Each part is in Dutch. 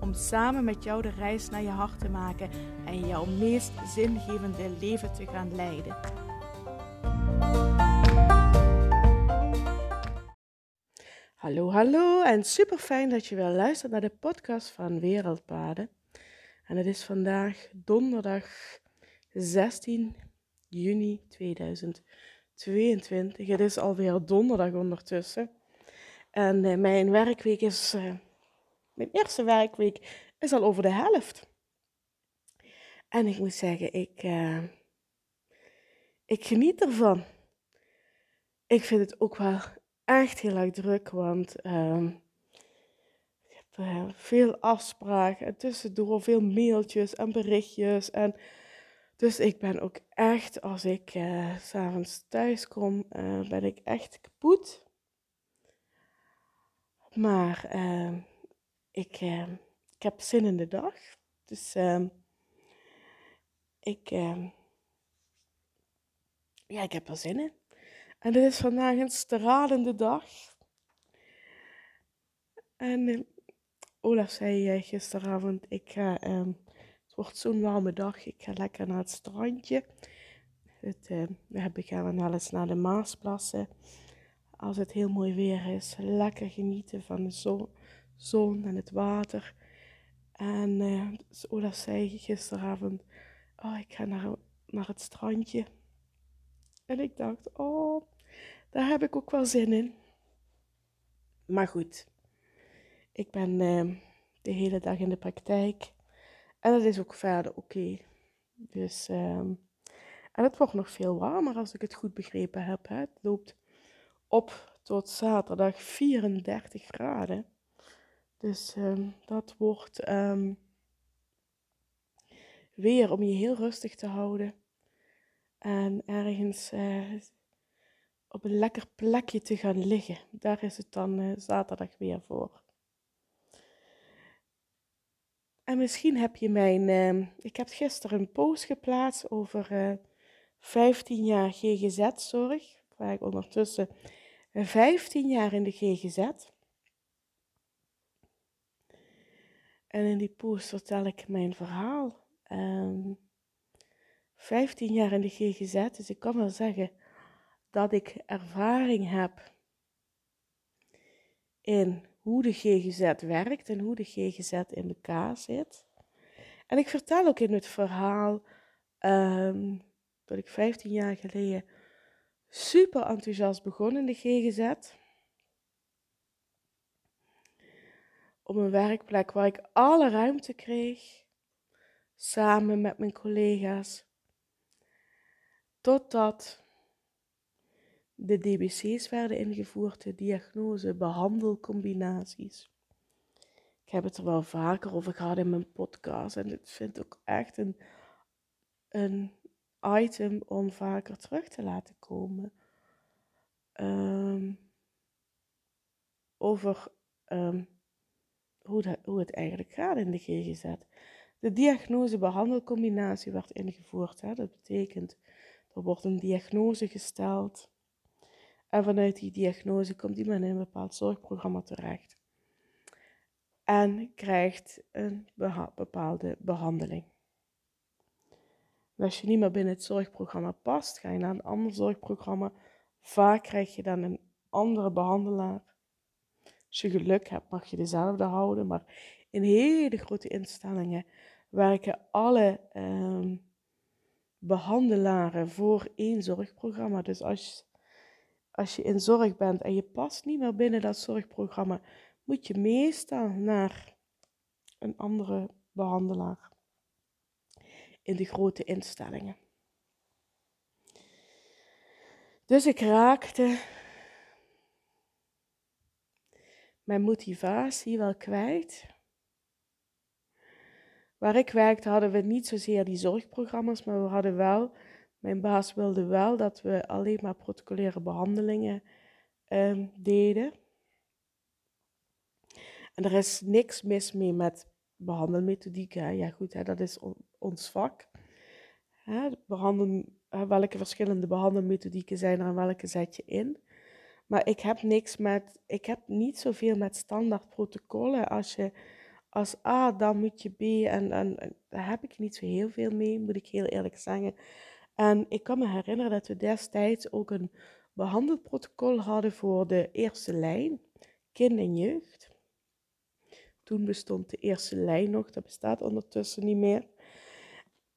Om samen met jou de reis naar je hart te maken en jouw meest zingevende leven te gaan leiden. Hallo, hallo en super fijn dat je weer luistert naar de podcast van Wereldpaden. En het is vandaag donderdag 16 juni 2022. Het is alweer donderdag ondertussen. En uh, mijn werkweek is, uh, mijn eerste werkweek is al over de helft. En ik moet zeggen, ik, uh, ik geniet ervan. Ik vind het ook wel echt heel erg druk, want uh, ik heb uh, veel afspraken en tussendoor veel mailtjes en berichtjes. En dus ik ben ook echt, als ik uh, s'avonds thuis kom, ben ik echt kapot. Maar ehm, ik, ehm, ik heb zin in de dag. Dus ehm, ik, ja, ik heb er zin in. En het is vandaag een stralende dag. En Olaf zei uh, gisteravond, ik het wordt zo'n warme dag, ik ga lekker naar het strandje. Het, we hebben gaan wel eens naar de Maasplassen als het heel mooi weer is, lekker genieten van de zon, zon en het water. En uh, Olaf zei gisteravond, oh, ik ga naar, naar het strandje. En ik dacht, oh, daar heb ik ook wel zin in. Maar goed, ik ben uh, de hele dag in de praktijk. En dat is ook verder oké. Dus, um, en het wordt nog veel warmer als ik het goed begrepen heb. Hè. Het loopt op tot zaterdag 34 graden. Dus um, dat wordt um, weer om je heel rustig te houden. En ergens uh, op een lekker plekje te gaan liggen. Daar is het dan uh, zaterdag weer voor. En misschien heb je mijn. Uh, ik heb gisteren een post geplaatst over 15 jaar GGZ-zorg. Waar ik ondertussen 15 jaar in de GGZ. En in die post vertel ik mijn verhaal. Um, ehm, 15 jaar in de GGZ, dus ik kan wel zeggen dat ik ervaring heb in hoe de GGZ werkt en hoe de GGZ in elkaar zit. En ik vertel ook in het verhaal um, dat ik 15 jaar geleden super enthousiast begonnen in de GGZ. Op een werkplek waar ik alle ruimte kreeg, samen met mijn collega's. Totdat de DBC's werden ingevoerd, de diagnose-behandelcombinaties. Ik heb het er wel vaker over gehad in mijn podcast en ik vind het ook echt een, een item om vaker terug te laten komen. Um, over um, hoe, hoe het eigenlijk gaat in de GGZ. De diagnose-behandelcombinatie werd ingevoerd. Hè? Dat betekent, er wordt een diagnose gesteld. En vanuit die diagnose komt iemand in een bepaald zorgprogramma terecht. En krijgt een bepaalde behandeling als je niet meer binnen het zorgprogramma past, ga je naar een ander zorgprogramma. Vaak krijg je dan een andere behandelaar. Als je geluk hebt, mag je dezelfde houden. Maar in hele grote instellingen werken alle ehm, behandelaren voor één zorgprogramma. Dus als, als je in zorg bent en je past niet meer binnen dat zorgprogramma, moet je meestal naar een andere behandelaar in de grote instellingen. Dus ik raakte mijn motivatie wel kwijt. waar ik werkte hadden we niet zozeer die zorgprogramma's, maar we hadden wel, mijn baas wilde wel dat we alleen maar protocolaire behandelingen ehm, deden. En er is niks mis mee met behandelmethodieken. Ja goed, hè, dat is ons vak. Hè, welke verschillende behandelmethodieken zijn er en welke zet je in. Maar ik heb niks met, ik heb niet zoveel met standaard protocollen. Als je als A, dan moet je B. En, en, daar heb ik niet zo heel veel mee, moet ik heel eerlijk zeggen. En ik kan me herinneren dat we destijds ook een behandelprotocol hadden voor de eerste lijn, kind en jeugd. Toen bestond de eerste lijn nog, dat bestaat ondertussen niet meer.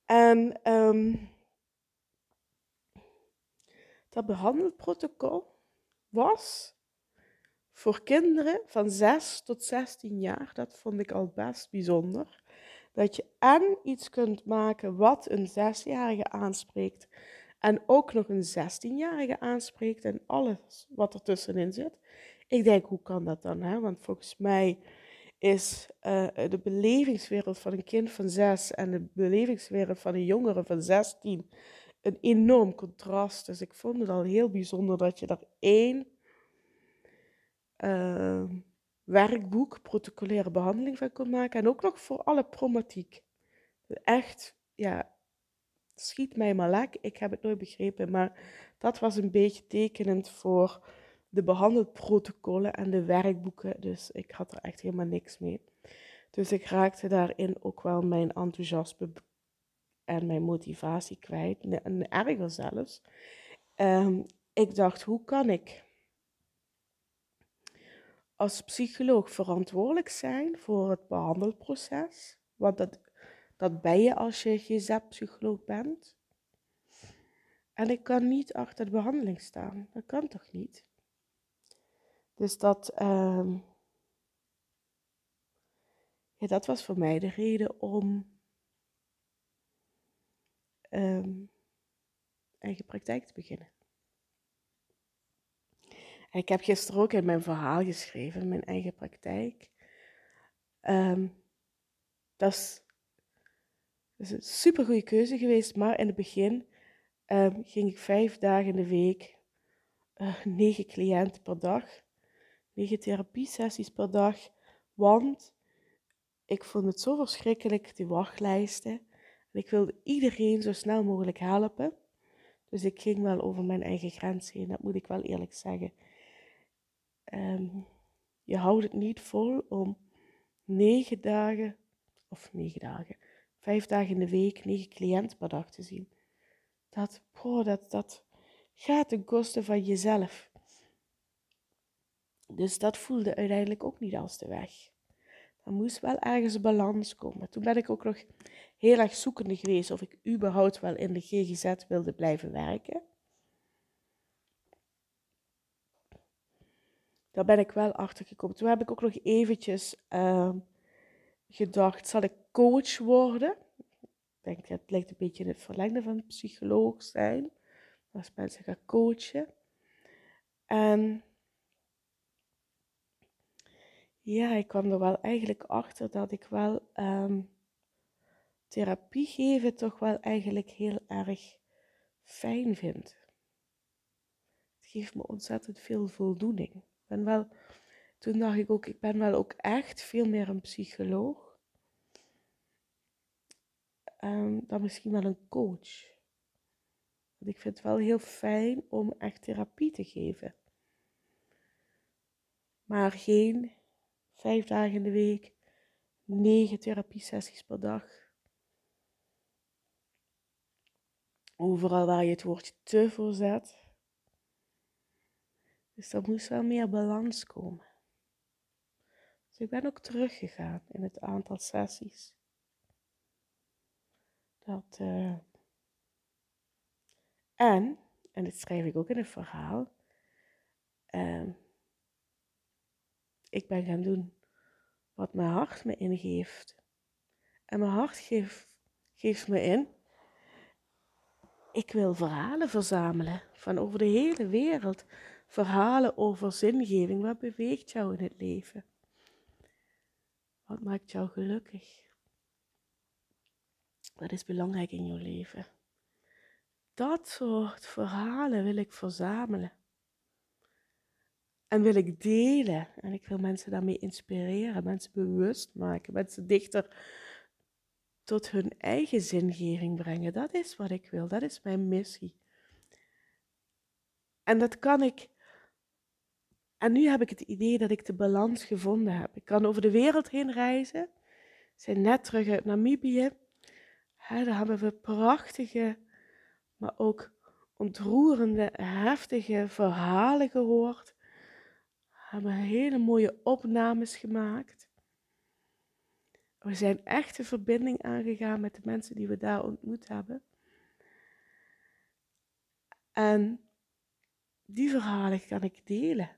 En um, dat behandelprotocol was voor kinderen van 6 tot 16 jaar, dat vond ik al best bijzonder. Dat je en iets kunt maken wat een 6-jarige aanspreekt, en ook nog een 16-jarige aanspreekt en alles wat er tussenin zit. Ik denk, hoe kan dat dan? Hè? Want volgens mij is uh, de belevingswereld van een kind van 6 en de belevingswereld van een jongere van 16 een enorm contrast. Dus ik vond het al heel bijzonder dat je daar één uh, werkboek, protocolaire behandeling van kon maken. En ook nog voor alle problematiek. Echt, ja, schiet mij maar lek. Ik heb het nooit begrepen, maar dat was een beetje tekenend voor de behandelprotocollen en de werkboeken. Dus ik had er echt helemaal niks mee. Dus ik raakte daarin ook wel mijn enthousiasme en mijn motivatie kwijt. En erger zelfs. Um, ik dacht, hoe kan ik als psycholoog verantwoordelijk zijn voor het behandelproces? Want dat, dat ben je als je GZ-psycholoog bent. En ik kan niet achter de behandeling staan. Dat kan toch niet? Dus dat, um, ja, dat was voor mij de reden om um, eigen praktijk te beginnen. En ik heb gisteren ook in mijn verhaal geschreven, mijn eigen praktijk. Um, dat, is, dat is een super goede keuze geweest, maar in het begin um, ging ik vijf dagen in de week, uh, negen cliënten per dag, negen therapiesessies per dag, want ik vond het zo verschrikkelijk, die wachtlijsten. Ik wilde iedereen zo snel mogelijk helpen. Dus ik ging wel over mijn eigen grens heen, dat moet ik wel eerlijk zeggen. Um, je houdt het niet vol om negen dagen, of negen dagen, vijf dagen in de week, negen cliënten per dag te zien. Dat, boah, dat, dat gaat ten koste van jezelf. Dus dat voelde uiteindelijk ook niet als de weg. Er moest wel ergens balans komen. Toen ben ik ook nog heel erg zoekende geweest of ik überhaupt wel in de GGZ wilde blijven werken. Daar ben ik wel achter gekomen. Toen heb ik ook nog eventjes uh, gedacht, zal ik coach worden? Ik denk, het lijkt een beetje in het verlengde van psycholoog zijn. Als mensen gaan coachen. En ja, ik kwam er wel eigenlijk achter dat ik wel um, therapie geven toch wel eigenlijk heel erg fijn vind. Het geeft me ontzettend veel voldoening. Ben wel, toen dacht ik ook, ik ben wel ook echt veel meer een psycholoog um, dan misschien wel een coach. Want ik vind het wel heel fijn om echt therapie te geven. Maar geen vijf dagen in de week, negen therapiesessies per dag. Overal waar je het woordje te voor zet. Dus er moest wel meer balans komen. Dus ik ben ook teruggegaan in het aantal sessies. Dat, uh... en, en dit schrijf ik ook in het verhaal, uh, ik ben gaan doen wat mijn hart me ingeeft. En mijn hart geeft, geeft me in ik wil verhalen verzamelen van over de hele wereld. Verhalen over zingeving. Wat beweegt jou in het leven? Wat maakt jou gelukkig? Wat is belangrijk in jouw leven? Dat soort verhalen wil ik verzamelen. En wil ik delen. En ik wil mensen daarmee inspireren, mensen bewust maken, mensen dichter tot hun eigen zingeving brengen. Dat is wat ik wil, dat is mijn missie. En dat kan ik. En nu heb ik het idee dat ik de balans gevonden heb. Ik kan over de wereld heen reizen. We zijn net terug uit Namibië. daar hebben we prachtige, maar ook ontroerende, heftige verhalen gehoord. We hebben hele mooie opnames gemaakt. We zijn echt een verbinding aangegaan met de mensen die we daar ontmoet hebben. En die verhalen kan ik delen.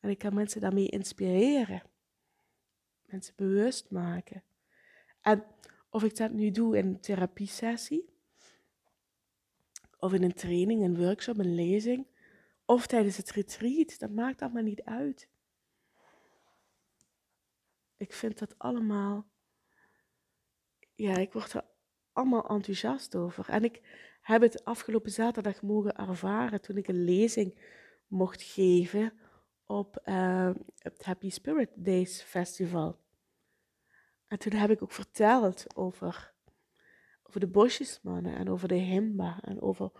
En ik kan mensen daarmee inspireren. Mensen bewust maken. En of ik dat nu doe in een therapiesessie, of in een training, een workshop, een lezing, of tijdens het retreat, dat maakt allemaal niet uit. Ik vind dat allemaal, ja, ik word er allemaal enthousiast over. En ik heb het afgelopen zaterdag mogen ervaren toen ik een lezing mocht geven op uh, het Happy Spirit Days Festival. En toen heb ik ook verteld over, over de bosjesmannen en over de himba en over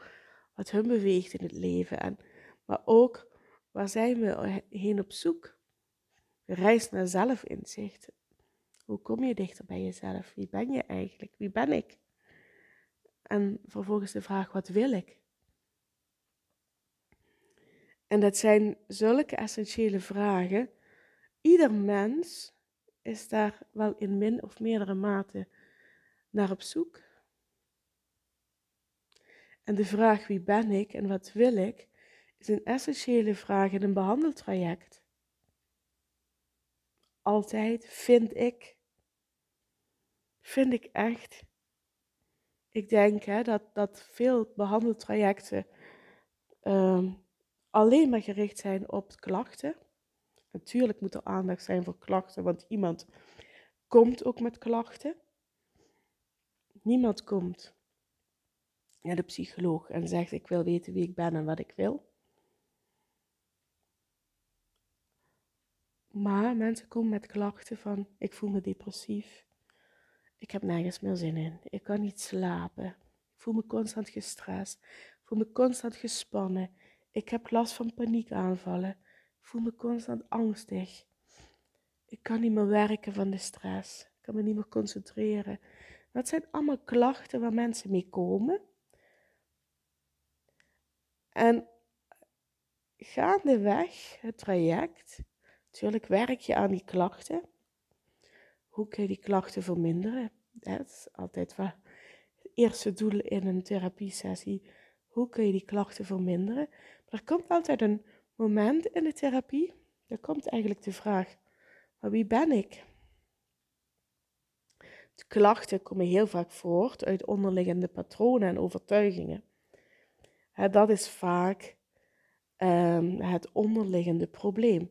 wat hun beweegt in het leven. En, maar ook waar zijn we heen op zoek? Reis naar zelfinzicht. Hoe kom je dichter bij jezelf? Wie ben je eigenlijk? Wie ben ik? En vervolgens de vraag, wat wil ik? En dat zijn zulke essentiële vragen. Ieder mens is daar wel in min of meerdere mate naar op zoek. En de vraag wie ben ik en wat wil ik is een essentiële vraag in een behandeltraject. Altijd vind ik, vind ik echt. Ik denk hè, dat, dat veel behandeltrajecten uh, alleen maar gericht zijn op klachten. Natuurlijk moet er aandacht zijn voor klachten, want iemand komt ook met klachten. Niemand komt naar de psycholoog en zegt: Ik wil weten wie ik ben en wat ik wil. Maar mensen komen met klachten van: Ik voel me depressief. Ik heb nergens meer zin in. Ik kan niet slapen. Ik voel me constant gestrest. Ik voel me constant gespannen. Ik heb last van paniekaanvallen. Ik voel me constant angstig. Ik kan niet meer werken van de stress. Ik kan me niet meer concentreren. Dat zijn allemaal klachten waar mensen mee komen. En gaandeweg het traject, natuurlijk werk je aan die klachten. Hoe kun je die klachten verminderen? Dat is altijd het eerste doel in een therapiesessie. Hoe kun je die klachten verminderen? er komt altijd een moment in de therapie, er komt eigenlijk de vraag, maar wie ben ik? De klachten komen heel vaak voort uit onderliggende patronen en overtuigingen. dat is vaak ehm, het onderliggende probleem.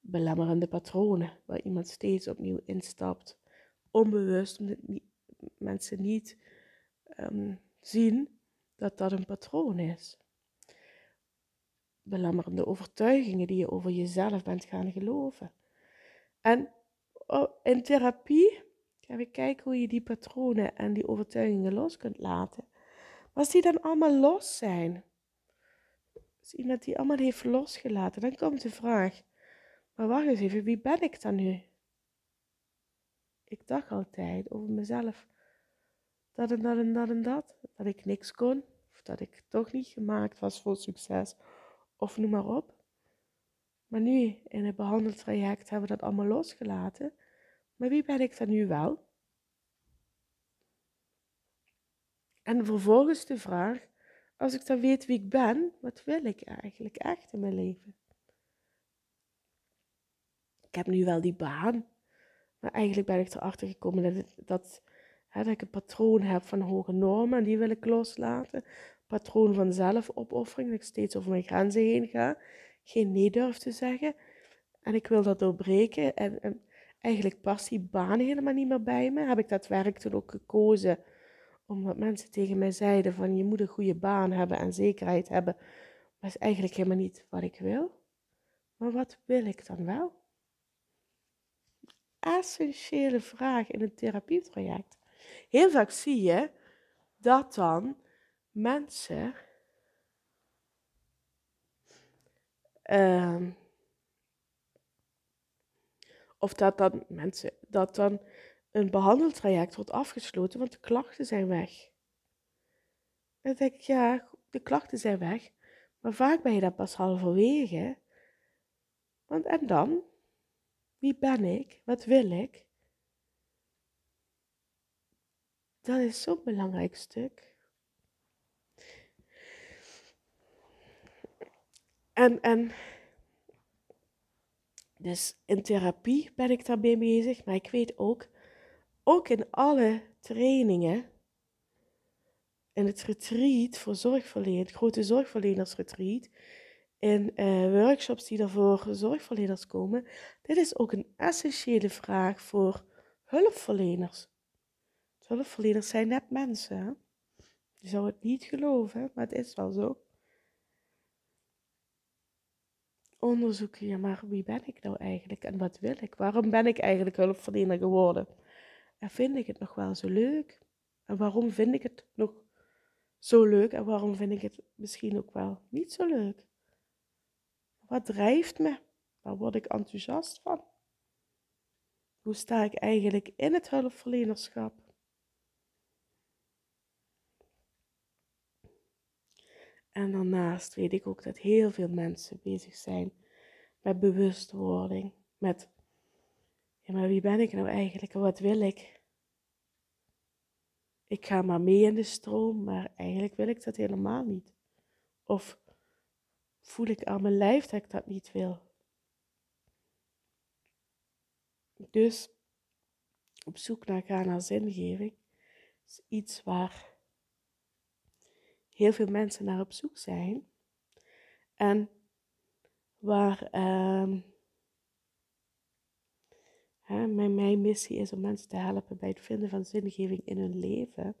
Belemmerende patronen, waar iemand steeds opnieuw instapt. Onbewust, omdat mensen niet um, zien dat dat een patroon is belemmerende overtuigingen die je over jezelf bent gaan geloven. En oh, in therapie gaan we kijken hoe je die patronen en die overtuigingen los kunt laten. Als die dan allemaal los zijn, als iemand die allemaal heeft losgelaten, dan komt de vraag, maar wacht eens even, wie ben ik dan nu? Ik dacht altijd over mezelf dat en dat en dat en dat, dat ik niks kon, of dat ik toch niet gemaakt was voor succes, of noem maar op. Maar nu in het behandeltraject hebben we dat allemaal losgelaten. Maar wie ben ik dan nu wel? En vervolgens de vraag, als ik dan weet wie ik ben, wat wil ik eigenlijk echt in mijn leven? Ik heb nu wel die baan, maar eigenlijk ben ik erachter gekomen dat, dat, dat ik een patroon heb van hoge normen en die wil ik loslaten patroon van zelfopoffering, dat ik steeds over mijn grenzen heen ga, geen nee durf te zeggen. En ik wil dat doorbreken. En, en, eigenlijk past die baan helemaal niet meer bij me. Heb ik dat werk toen ook gekozen omdat mensen tegen mij zeiden van je moet een goede baan hebben en zekerheid hebben. Maar is eigenlijk helemaal niet wat ik wil. Maar wat wil ik dan wel? Essentiële vraag in een therapietraject. Heel vaak zie je dat dan mensen uh, of dat dan mensen dat dan een behandeltraject wordt afgesloten, want de klachten zijn weg. Dan denk ik, ja, de klachten zijn weg, maar vaak ben je dat pas halverwege. Want en dan? Wie ben ik? Wat wil ik? Dat is zo'n belangrijk stuk. En, en dus in therapie ben ik daarmee bezig, maar ik weet ook, ook in alle trainingen, in het retreat voor zorgverleners, grote zorgverlenersretreat, in uh, workshops die er voor zorgverleners komen, dit is ook een essentiële vraag voor hulpverleners. Hulpverleners zijn net mensen. Je zou het niet geloven, maar het is wel zo. onderzoeken, ja, maar wie ben ik nou eigenlijk en wat wil ik? Waarom ben ik eigenlijk hulpverlener geworden? En vind ik het nog wel zo leuk? En waarom vind ik het nog zo leuk en waarom vind ik het misschien ook wel niet zo leuk? Wat drijft me? Waar word ik enthousiast van? Hoe sta ik eigenlijk in het hulpverlenerschap? En daarnaast weet ik ook dat heel veel mensen bezig zijn met bewustwording, met, ja maar wie ben ik nou eigenlijk en wat wil ik? Ik ga maar mee in de stroom, maar eigenlijk wil ik dat helemaal niet. Of voel ik aan mijn lijf dat ik dat niet wil. Dus op zoek naar gaan naar zingeving is iets waar heel veel mensen naar op zoek zijn. En waar uh, hè, mijn, mijn missie is om mensen te helpen bij het vinden van zingeving in hun leven.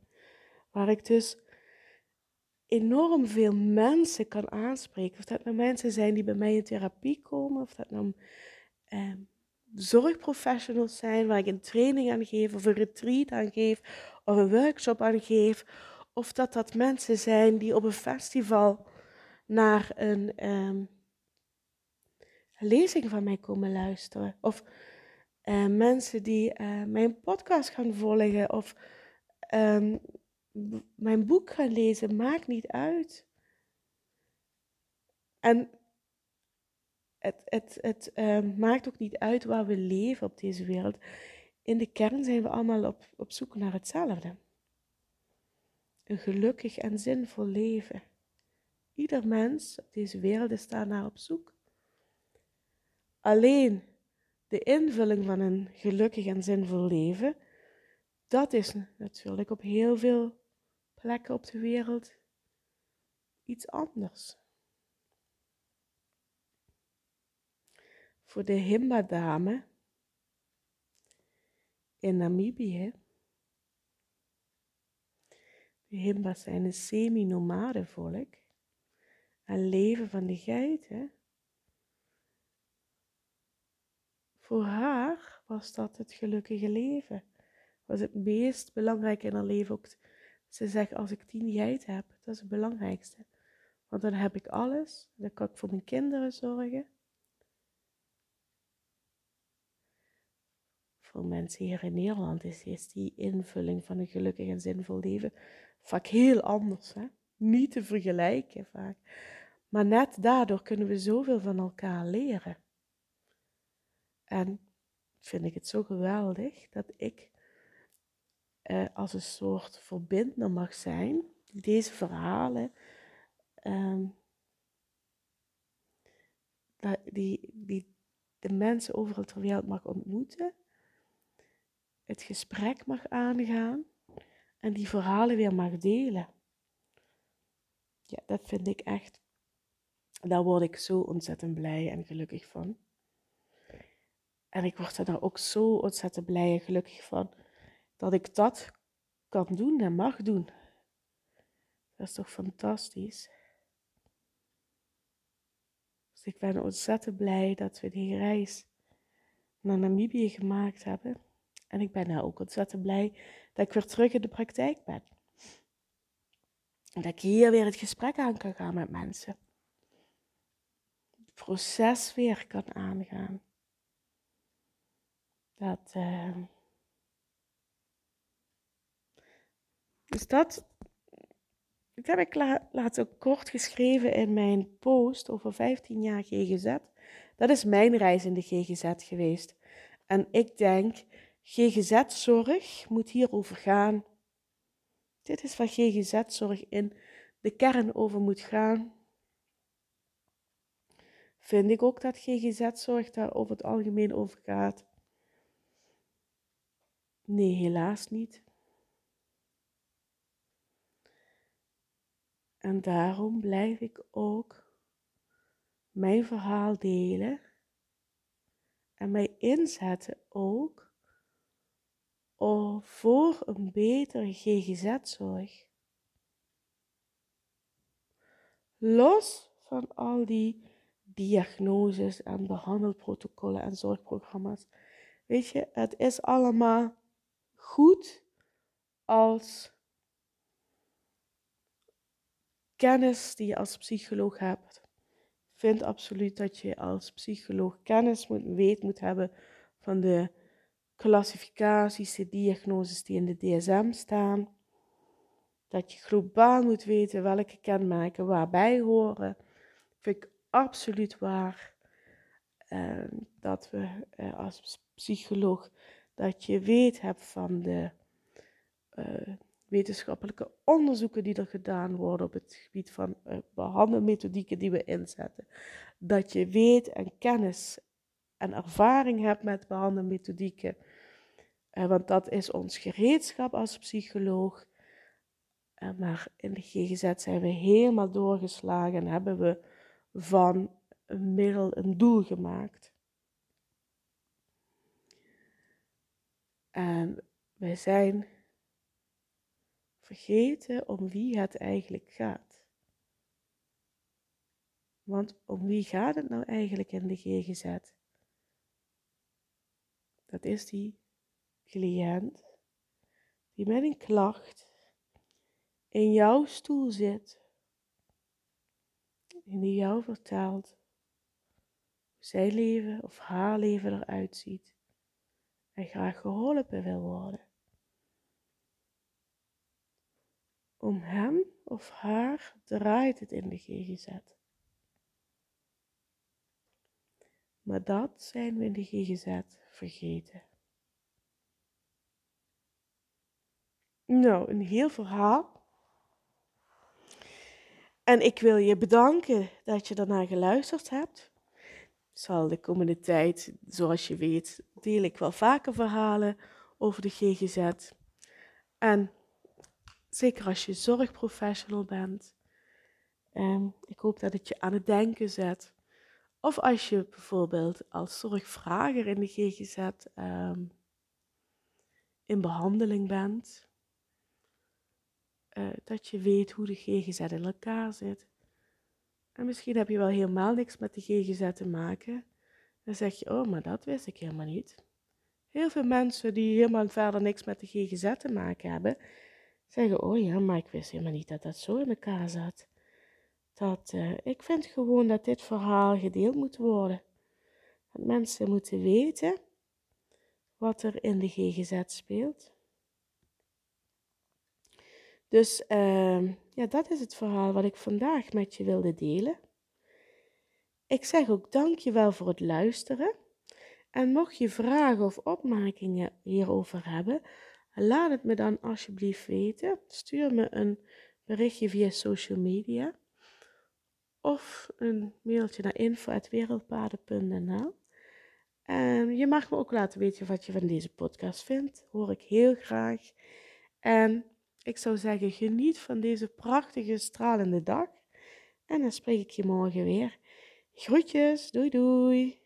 Waar ik dus enorm veel mensen kan aanspreken. Of dat nou mensen zijn die bij mij in therapie komen, of dat nou uh, zorgprofessionals zijn waar ik een training aan geef, of een retreat aan geef, of een workshop aan geef, of dat dat mensen zijn die op een festival naar een um, lezing van mij komen luisteren. Of uh, mensen die uh, mijn podcast gaan volgen. Of um, mijn boek gaan lezen. Maakt niet uit. En het, het, het uh, maakt ook niet uit waar we leven op deze wereld. In de kern zijn we allemaal op, op zoek naar hetzelfde een gelukkig en zinvol leven. Ieder mens op deze wereld is daarnaar op zoek. Alleen de invulling van een gelukkig en zinvol leven, dat is natuurlijk op heel veel plekken op de wereld iets anders. Voor de Himba-dame in Namibië de Himba's zijn een semi-nomade volk en leven van de geiten. Voor haar was dat het gelukkige leven. Was het meest belangrijke in haar leven ook. Ze zegt, als ik tien geiten heb, dat is het belangrijkste. Want dan heb ik alles. Dan kan ik voor mijn kinderen zorgen. Voor mensen hier in Nederland is, is die invulling van een gelukkig en zinvol leven vaak heel anders. Hè? Niet te vergelijken vaak. Maar net daardoor kunnen we zoveel van elkaar leren. En vind ik het zo geweldig dat ik eh, als een soort verbinder mag zijn, deze verhalen, ehm, die, die de mensen overal ter wereld mag ontmoeten, het gesprek mag aangaan en die verhalen weer mag delen. Ja, dat vind ik echt, daar word ik zo ontzettend blij en gelukkig van. En ik word er nou ook zo ontzettend blij en gelukkig van dat ik dat kan doen en mag doen. Dat is toch fantastisch? Dus ik ben ontzettend blij dat we die reis naar Namibië gemaakt hebben. En ik ben ook ontzettend blij dat ik weer terug in de praktijk ben. En dat ik hier weer het gesprek aan kan gaan met mensen. Het proces weer kan aangaan. Dat. Uh... Dus dat. Heb ik la laatst kort geschreven in mijn post over 15 jaar GGZ. Dat is mijn reis in de GGZ geweest. En ik denk, GGZ-zorg moet hierover gaan. Dit is waar GGZ-zorg in de kern over moet gaan. Vind ik ook dat GGZ-zorg daar over het algemeen over gaat? Nee, helaas niet. En daarom blijf ik ook mijn verhaal delen en mij inzetten ook voor een betere GGZ-zorg. Los van al die diagnoses en behandelprotocollen en zorgprogramma's. Weet je, het is allemaal goed als kennis die je als psycholoog hebt. Ik vind absoluut dat je als psycholoog kennis moet, weet moet hebben van de klassificaties, de diagnoses die in de DSM staan. Dat je globaal moet weten welke kenmerken waarbij horen. Vind ik absoluut waar. Uh, dat we uh, als psycholoog dat je weet hebt van de uh, wetenschappelijke onderzoeken die er gedaan worden op het gebied van uh, behandelmethodieken die we inzetten. Dat je weet en kennis en ervaring hebt met behandelmethodieken. Uh, want dat is ons gereedschap als psycholoog. Uh, maar in de GGZ zijn we helemaal doorgeslagen en hebben we van een middel een doel gemaakt. En wij zijn vergeten om wie het eigenlijk gaat. Want om wie gaat het nou eigenlijk in de GGZ? Dat is die cliënt die met een klacht in jouw stoel zit en die jou vertelt hoe zijn leven of haar leven eruit ziet en graag geholpen wil worden. Om hem of haar draait het in de GGZ. Maar dat zijn we in de GGZ vergeten. Nou, een heel verhaal. En ik wil je bedanken dat je daarna geluisterd hebt. Ik zal de komende tijd, zoals je weet, deel ik wel vaker verhalen over de GGZ. En zeker als je zorgprofessional bent. En ik hoop dat het je aan het denken zet. Of als je bijvoorbeeld als zorgvrager in de GGZ um, in behandeling bent. Uh, dat je weet hoe de GGZ in elkaar zit. En misschien heb je wel helemaal niks met de GGZ te maken. Dan zeg je, oh, maar dat wist ik helemaal niet. Heel veel mensen die helemaal verder niks met de GGZ te maken hebben, zeggen, oh ja, maar ik wist helemaal niet dat dat zo in elkaar zat. Dat, uh, ik vind gewoon dat dit verhaal gedeeld moet worden. Dat mensen moeten weten wat er in de GGZ speelt. Dus uh, ja, dat is het verhaal wat ik vandaag met je wilde delen. Ik zeg ook dankjewel voor het luisteren. En mocht je vragen of opmerkingen hierover hebben, laat het me dan alsjeblieft weten. Stuur me een berichtje via social media of een mailtje naar info.wereldpaden.nl. En je mag me ook laten weten wat je van deze podcast vindt. Hoor ik heel graag. En ik zou zeggen, geniet van deze prachtige, stralende dag. En dan spreek ik je morgen weer. Groetjes, doei doei.